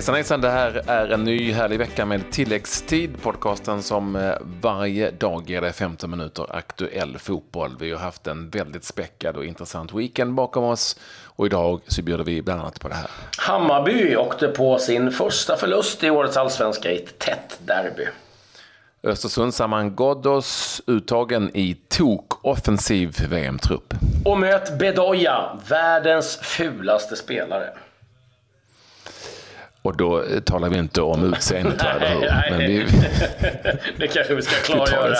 Hejsan hejsan, det här är en ny härlig vecka med tilläggstid. Podcasten som eh, varje dag ger dig 15 minuter aktuell fotboll. Vi har haft en väldigt späckad och intressant weekend bakom oss. Och idag så bjuder vi bland annat på det här. Hammarby åkte på sin första förlust i årets allsvenska i ett tätt derby. Östersund samman Ghoddos uttagen i tok-offensiv VM-trupp. Och möt Bedoya, världens fulaste spelare. Och då talar vi inte om utseendet, eller hur? Men vi, det kanske vi ska klargöra.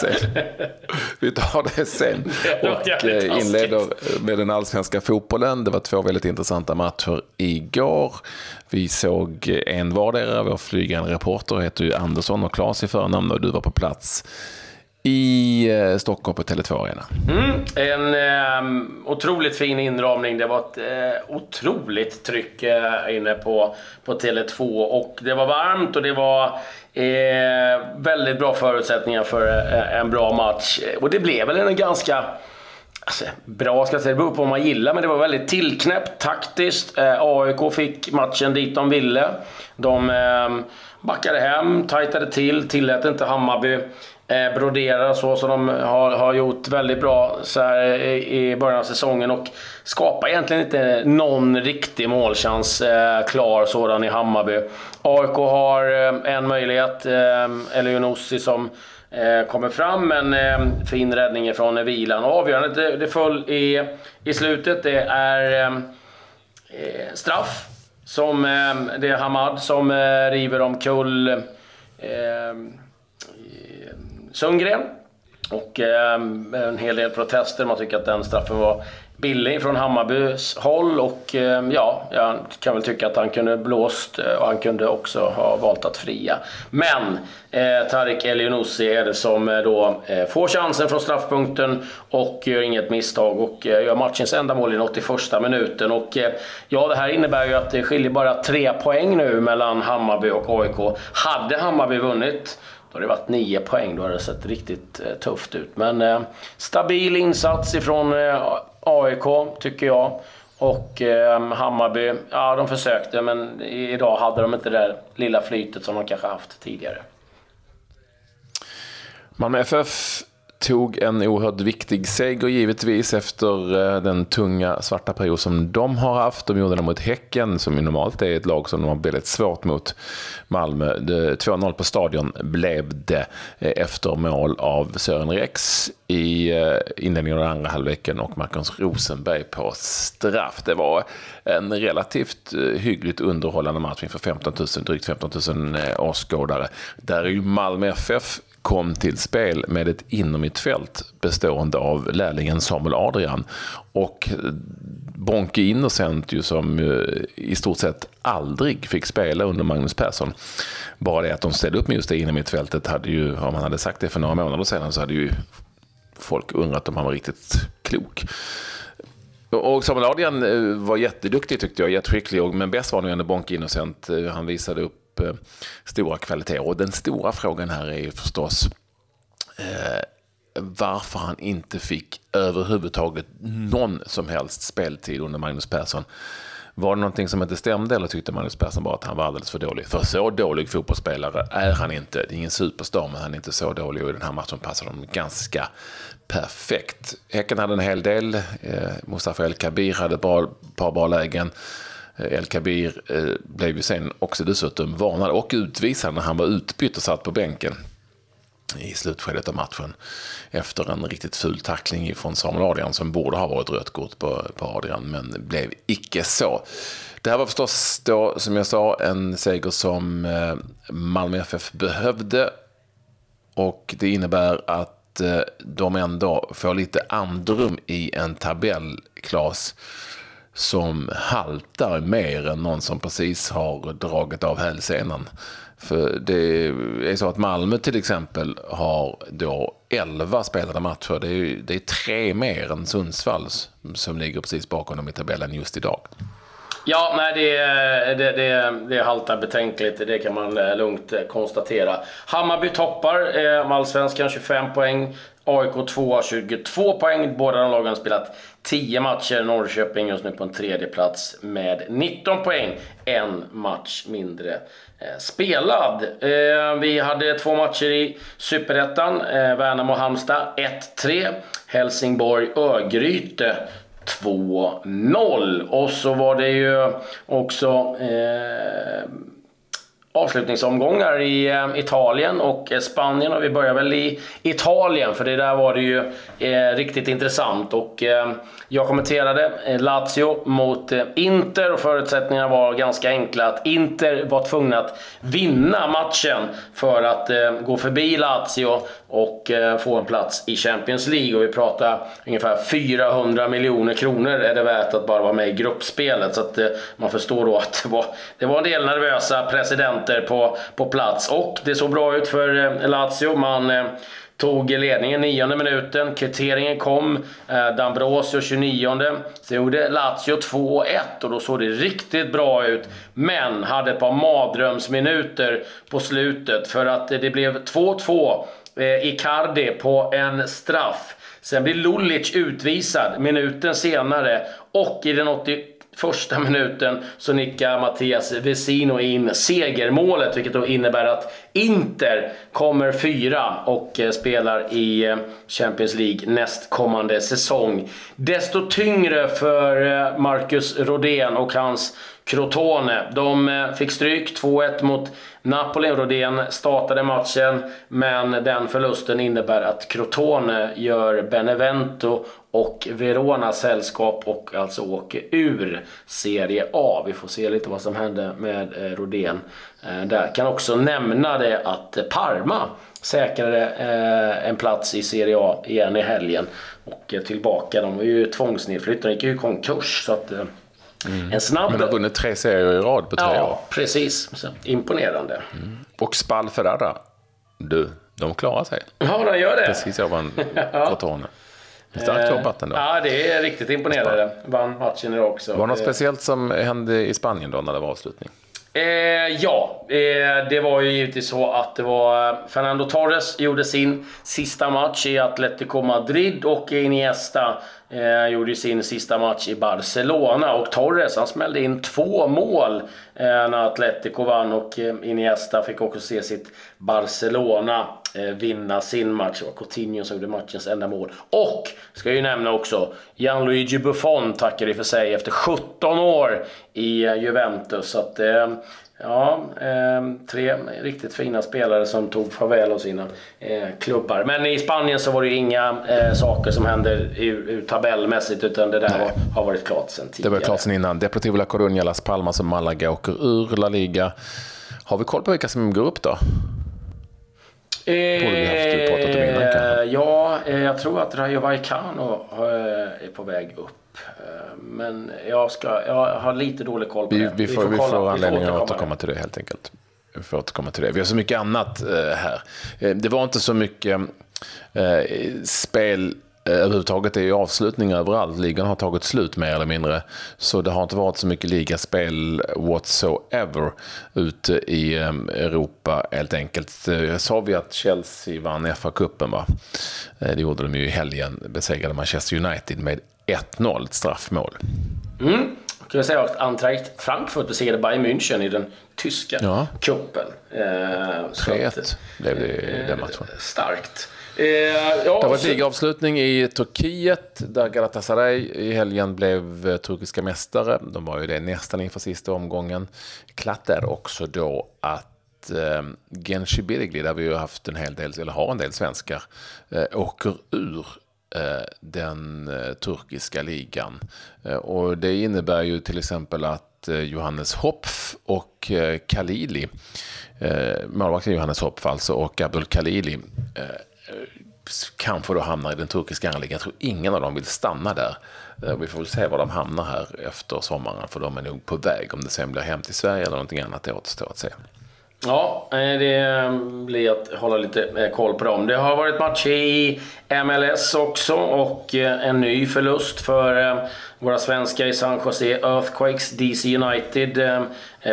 Vi tar det sen. Och eh, inleder med den allsvenska fotbollen. Det var två väldigt intressanta matcher igår. Vi såg en vardera. Vår flygande reporter heter ju Andersson och Claes i förnamn och du var på plats i eh, Stockholm på Tele2 Arena. Mm, en eh, otroligt fin inramning. Det var ett eh, otroligt tryck eh, inne på, på Tele2 och det var varmt och det var eh, väldigt bra förutsättningar för eh, en bra match. Och det blev väl en ganska Alltså, bra ska jag säga, det beror på vad man gillar, men det var väldigt tillknäppt, taktiskt. Eh, AIK fick matchen dit de ville. De ehm, backade hem, tajtade till, tillät inte Hammarby eh, brodera så som de har, har gjort väldigt bra så här, i, i början av säsongen och skapar egentligen inte någon riktig målchans eh, klar sådan i Hammarby. AIK har eh, en möjlighet, eh, Elionossi som eh, kommer fram, men eh, fin räddning från vilan. Och avgörandet det, det föll i, i slutet. Det är eh, eh straff. Som, eh, det är Hamad som eh, river omkull Sundgren. Och eh, en hel del protester. Man tycker att den straffen var billig från Hammarbys håll. Och eh, ja, jag kan väl tycka att han kunde blåst eh, och han kunde också ha valt att fria. Men eh, Tarik Elionossi är det som eh, då eh, får chansen från straffpunkten och gör inget misstag och eh, gör matchens enda mål i den 81 minuten. Och eh, ja, det här innebär ju att det skiljer bara tre poäng nu mellan Hammarby och AIK. Hade Hammarby vunnit då har det varit nio poäng, då har det sett riktigt eh, tufft ut. Men eh, stabil insats ifrån eh, AIK, tycker jag. Och eh, Hammarby, ja de försökte men idag hade de inte det där lilla flytet som de kanske haft tidigare. Malmö FF tog en oerhört viktig seger givetvis efter eh, den tunga svarta period som de har haft. De gjorde det mot Häcken som ju normalt är ett lag som de har väldigt svårt mot Malmö. 2-0 på stadion blev det eh, efter mål av Sören Rex i eh, inledningen av den andra halvleken och Marcus Rosenberg på straff. Det var en relativt hyggligt underhållande match inför 15 000, drygt 15 000 åskådare. Där är ju Malmö FF kom till spel med ett innermittfält bestående av lärlingen Samuel Adrian och eh, Bonke Innocent ju som eh, i stort sett aldrig fick spela under Magnus Persson. Bara det att de ställde upp med just det innermittfältet hade ju, om man hade sagt det för några månader sedan så hade ju folk undrat om han var riktigt klok. Och Samuel Adrian eh, var jätteduktig tyckte jag, jätteskicklig, men bäst var nog ändå Bonke Innocent. Han visade upp Eh, stora kvaliteter. Och den stora frågan här är ju förstås eh, varför han inte fick överhuvudtaget någon som helst speltid under Magnus Persson. Var det någonting som inte stämde eller tyckte Magnus Persson bara att han var alldeles för dålig? För så dålig fotbollsspelare är han inte. Det är ingen superstar, men han är inte så dålig och i den här matchen passar de ganska perfekt. Häcken hade en hel del. Eh, Mustafa El Kabir hade ett par bra lägen. Eh, El Kabir eh, blev ju sen också dessutom varnad och utvisad när han var utbytt och satt på bänken i slutskedet av matchen efter en riktigt ful tackling från Samuel Adrian som borde ha varit rött kort på, på Adrian men blev icke så. Det här var förstås då, som jag sa, en seger som eh, Malmö FF behövde och det innebär att de ändå får lite andrum i en tabell, Klas som haltar mer än någon som precis har dragit av hälsenan. För det är så att Malmö till exempel har då 11 spelade matcher. Det är, det är tre mer än Sundsvall som ligger precis bakom dem i tabellen just idag. Ja, nej, det, det, det, det haltar betänkligt. Det kan man lugnt konstatera. Hammarby toppar eh, allsvenskan, 25 poäng. AIK 2 22 poäng. Båda de lagen har spelat 10 matcher. Norrköping just nu på en tredje plats med 19 poäng. En match mindre eh, spelad. Eh, vi hade två matcher i Superettan. Eh, Värnamo-Halmstad 1-3. Helsingborg-Örgryte 2-0. Och så var det ju också eh, avslutningsomgångar i eh, Italien och eh, Spanien. Och vi börjar väl i Italien, för det där var det ju eh, riktigt intressant. Och eh, jag kommenterade eh, Lazio mot eh, Inter och förutsättningarna var ganska enkla. Att Inter var tvungna att vinna matchen för att gå förbi Lazio och få en plats i Champions League. Och vi pratar ungefär 400 miljoner kronor är det värt att bara vara med i gruppspelet. Så att man förstår då att det var, det var en del nervösa presidenter center på, på plats. Och det såg bra ut för eh, Lazio. Man eh, tog ledningen nionde minuten. Kvitteringen kom. Eh, D'Ambrosio 29. Sen gjorde Lazio 2-1 och då såg det riktigt bra ut. Men hade ett par mardrömsminuter på slutet för att det blev 2-2. Eh, Icardi på en straff. Sen blir Lulic utvisad minuten senare och i den 80 första minuten så nickar Mattias Vesino in segermålet, vilket då innebär att Inter kommer fyra och eh, spelar i eh, Champions League nästkommande säsong. Desto tyngre för eh, Marcus Rodén och hans Crotone. De fick stryk 2-1 mot Napoli. och Rodén startade matchen, men den förlusten innebär att Crotone gör Benevento och Verona sällskap och alltså åker ur Serie A. Vi får se lite vad som hände med eh, Rodén. Eh, där kan också nämna det att Parma säkrade eh, en plats i Serie A igen i helgen och tillbaka. De var ju tvångsnedflyttade, de gick ju i konkurs. Så att, Mm. En snabb... Men har vunnit tre serier i rad på tre ja, år. Ja, precis. Så, imponerande. Mm. Och Spal Ferrara, du, de klarar sig. Ja, de gör det. Precis, jag vann Crotone. Starkt jobbat ändå. Ja, det är riktigt imponerande. Vann matchen idag också. Var det något speciellt som hände i Spanien då när det var avslutning? Eh, ja, eh, det var ju givetvis så att det var eh, Fernando Torres gjorde sin sista match i Atletico Madrid och Iniesta eh, gjorde sin sista match i Barcelona. Och Torres han smällde in två mål eh, när Atletico vann och eh, Iniesta fick också se sitt Barcelona eh, vinna sin match. Det var Coutinho som gjorde matchens enda mål. Och, ska jag ju nämna också, Gianluigi Buffon tackade för sig efter 17 år i Juventus. Så att, eh, Ja, eh, tre riktigt fina spelare som tog farväl av sina eh, klubbar. Men i Spanien så var det ju inga saker som hände ur, ur tabellmässigt utan det där var, har varit klart sen tidigare. Det var klart sen innan. Deportivo La Coruña, Las Palmas och Malaga åker ur La Liga. Har vi koll på vilka som går upp då? Eh, ja, eh, jag tror att Rayo Vallecano eh, är på väg upp. Eh, men jag, ska, jag har lite dålig koll på vi, det. Vi får, vi får, vi får anledning att återkomma till det helt enkelt. Vi får återkomma till det. Vi har så mycket annat eh, här. Eh, det var inte så mycket spel överhuvudtaget är ju avslutning överallt. Ligan har tagit slut mer eller mindre. Så det har inte varit så mycket ligaspel whatsoever ute i Europa helt enkelt. Sa vi att Chelsea vann FA-cupen va? Det gjorde de ju i helgen. Besegrade Manchester United med 1-0, ett straffmål. Mm. Kan jag säga att Eintracht Frankfurt besegrade Bayern München i den tyska ja. cupen. Eh, 3-1 blev det i den matchen. Starkt. Eh, ja, det var ett ligaavslutning i Turkiet där Galatasaray i helgen blev eh, turkiska mästare. De var ju det nästan inför sista omgången. Klattar också då att eh, Genci Birgli, där vi ju haft en hel del, eller har en del svenskar, eh, åker ur den turkiska ligan. Och det innebär ju till exempel att Johannes Hopf och Khalili, målvakten Johannes Hopf alltså och Abdul Khalili kanske då hamnar i den turkiska anläggningen. Jag tror ingen av dem vill stanna där. Eh, vi får väl se var de hamnar här efter sommaren, för de är nog på väg. Om det sen blir hem till Sverige eller någonting annat, det återstår att se. Ja, eh, det eh, blir att hålla lite koll på dem. Det har varit matcher i MLS också och en ny förlust för våra svenskar i San Jose Earthquakes. DC United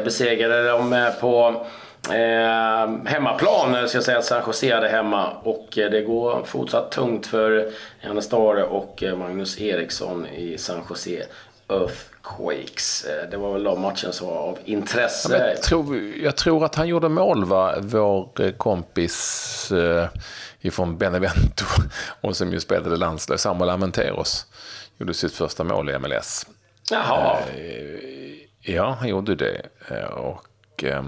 besegrade dem på Eh, hemmaplan ska jag säga att San Jose hade hemma och det går fortsatt tungt för Janne Stare och Magnus Eriksson i San Jose Earthquakes. Eh, det var väl de matchen som var av intresse. Ja, jag, tror, jag, tror, att han gjorde mål, va? vår eh, kompis eh, ifrån Benevento och som ju spelade landslag, Samuel Amenteros, gjorde sitt första mål i MLS. Jaha. Eh, ja, han gjorde det. Eh, och eh,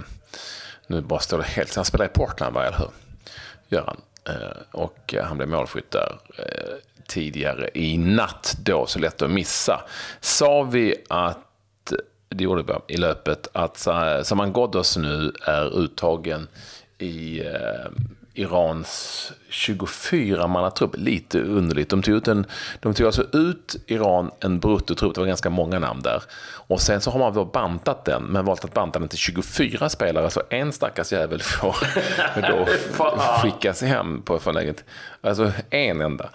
nu bara står det helt... Han spelar i Portland, va, eller hur? Gör han. Eh, och eh, han blev målskytt där eh, tidigare i natt då, så lätt att missa. Sa vi att, det gjorde vi i löpet, att Saman Ghoddos nu är uttagen i Irans 24-mannatrupp. Lite underligt. De tog, ut en, de tog alltså ut Iran en bruttotrupp, det var ganska många namn där. Och sen så har man då bantat den, men valt att banta den till 24 spelare, så en stackars jävel får då skickas hem på förläget. Alltså en enda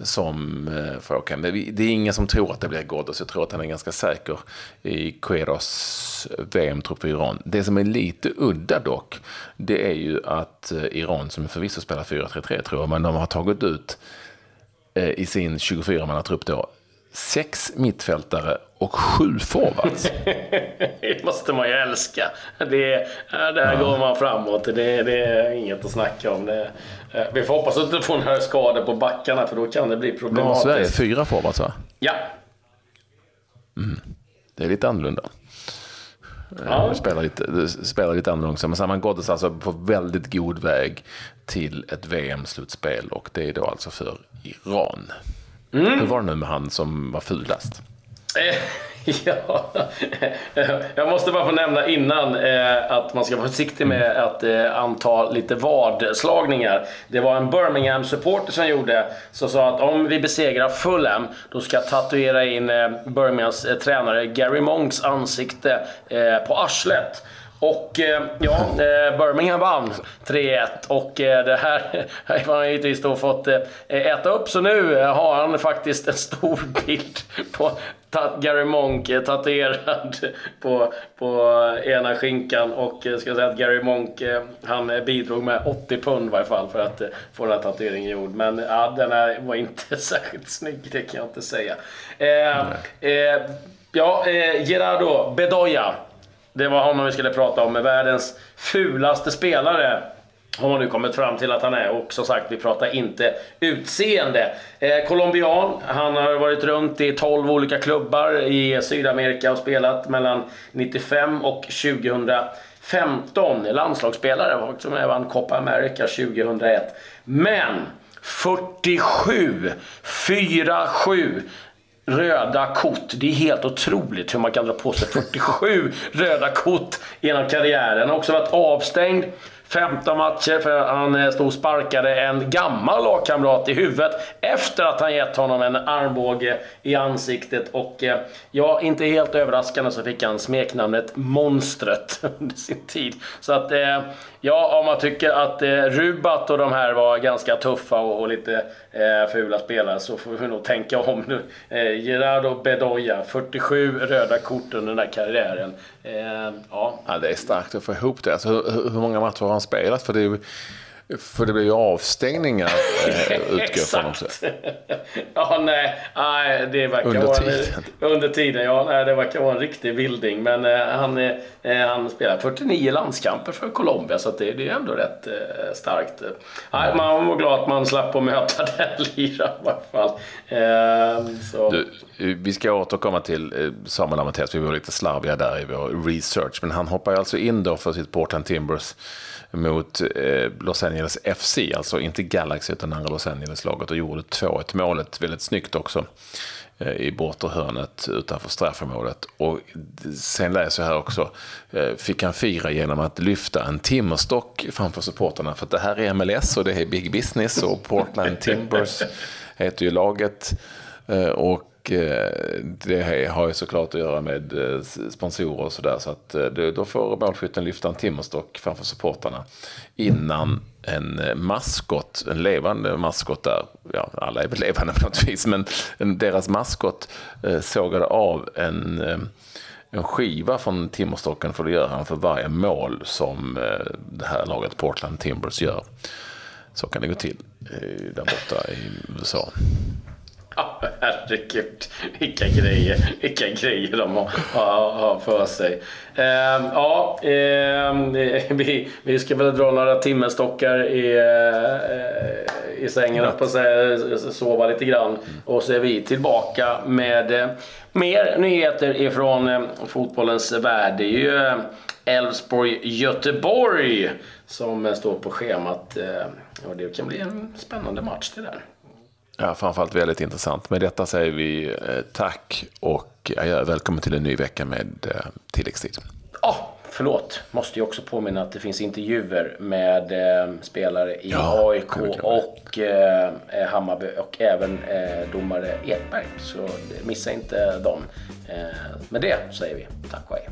som eh, får åka hem. Det är ingen som tror att det blir Ghoddos, jag tror att han är ganska säker i Queros VM-trupp för Iran. Det som är lite udda dock, det är ju att eh, Iran, som förvisso spelar 4-3-3 tror jag, men de har tagit ut eh, i sin 24-mannatrupp då sex mittfältare och sju forwards. det måste man ju älska. Det, där ja. går man framåt. Det, det, är inget att snacka om. Det, eh, vi får hoppas att inte får några skador på backarna för då kan det bli problematiskt. Sverige fyra forwards va? Ja. Mm. Det är lite annorlunda. Ja. Spelar, lite, spelar lite annorlunda. Men Saman Ghoddos alltså på väldigt god väg till ett VM-slutspel och det är då alltså för Iran. Mm. Hur var det nu med han som var fulast? Eh, ja, jag måste bara få nämna innan eh, att man ska vara försiktig med att eh, anta lite vadslagningar. Det var en Birmingham-supporter som gjorde, som sa att om vi besegrar Fulham, då ska jag tatuera in Birminghams tränare Gary Monks ansikte på arslet. Och eh, ja, eh, Birmingham vann 3-1 och eh, det här har han givetvis då fått äta upp. Så nu har han faktiskt en stor bild på Gary Monk tatuerad på, på ena skinkan. Och ska säga att Gary Monk, han bidrog med 80 pund i varje fall för att få den här tatueringen gjord. Men ja, den här var inte särskilt snygg, det kan jag inte säga. Eh, eh, ja, eh, Gerardo Bedoya det var honom vi skulle prata om, med världens fulaste spelare. Har man nu kommit fram till att han är. Och som sagt, vi pratar inte utseende. Eh, Colombian, han har varit runt i 12 olika klubbar i Sydamerika och spelat mellan 95 och 2015. Landslagsspelare, som vann Copa America 2001. Men 47, 4-7 röda kort. Det är helt otroligt hur man kan dra på sig 47 röda kort genom karriären. Han har också varit avstängd 15 matcher för han eh, stod och sparkade en gammal lagkamrat i huvudet efter att han gett honom en armbåge i ansiktet. Och eh, ja, inte helt överraskande så fick han smeknamnet Monstret under sin tid. Så att eh, ja, om man tycker att eh, Rubat och de här var ganska tuffa och, lite eh, fula spelare så får vi nog tänka om nu. Eh, Gerardo Bedoya, 47 röda kort under den här karriären. ja. ja, det är starkt att få ihop det. Alltså, hur, hur många matcher har han spelat? För det är för det blir ju avstängningar, eh, utgår från också. ja, nej, nej, det verkar under vara tiden. En, under tiden, ja. Nej, det verkar vara en riktig vilding. Men eh, han, eh, han spelar 49 landskamper för Colombia, så det, det är ändå rätt eh, starkt. Nej, man var glad att man slapp att möta den liran i alla fall. Ehm, du, vi ska återkomma till eh, Samuel Amateurs, vi var lite slarviga där i vår research. Men han hoppar alltså in då för sitt Portland Timbers mot eh, Los Angeles FC, alltså inte Galaxy utan andra Los Angeles-laget och gjorde 2-1 målet väldigt snyggt också eh, i bortre hörnet utanför straffområdet. Och sen läser jag här också, eh, fick han fira genom att lyfta en timmerstock framför supporterna. För att det här är MLS och det är big business och Portland Timbers heter ju laget. Eh, och det har ju såklart att göra med sponsorer och sådär. Så att då får målskytten lyfta en timmerstock framför supportarna innan en eh, maskot, en levande maskot där, ja alla är väl levande på något vis, men deras maskot eh, sågade av en eh, en skiva från timmerstocken för det gör han för varje mål som det här laget Portland Timbers gör. Så kan det gå till där borta i USA. Ja, herregud. Vilka grejer, vilka grejer de har, har, har för sig. Ehm, ja, ehm, vi, vi ska väl dra några timmerstockar i, eh, i sängen, på sig, sova lite grann. Och så är vi tillbaka med eh, mer nyheter ifrån eh, fotbollens värld. Det är ju Elfsborg-Göteborg som står på schemat. Eh, och det kan bli en spännande match det där. Ja, framförallt väldigt intressant. Med detta säger vi eh, tack och ja, välkommen till en ny vecka med eh, tilläggstid. Ja, oh, förlåt. Måste ju också påminna att det finns intervjuer med eh, spelare i ja, AIK och eh, Hammarby och även eh, domare Ekberg. Så missa inte dem. Eh, med det säger vi tack och hej.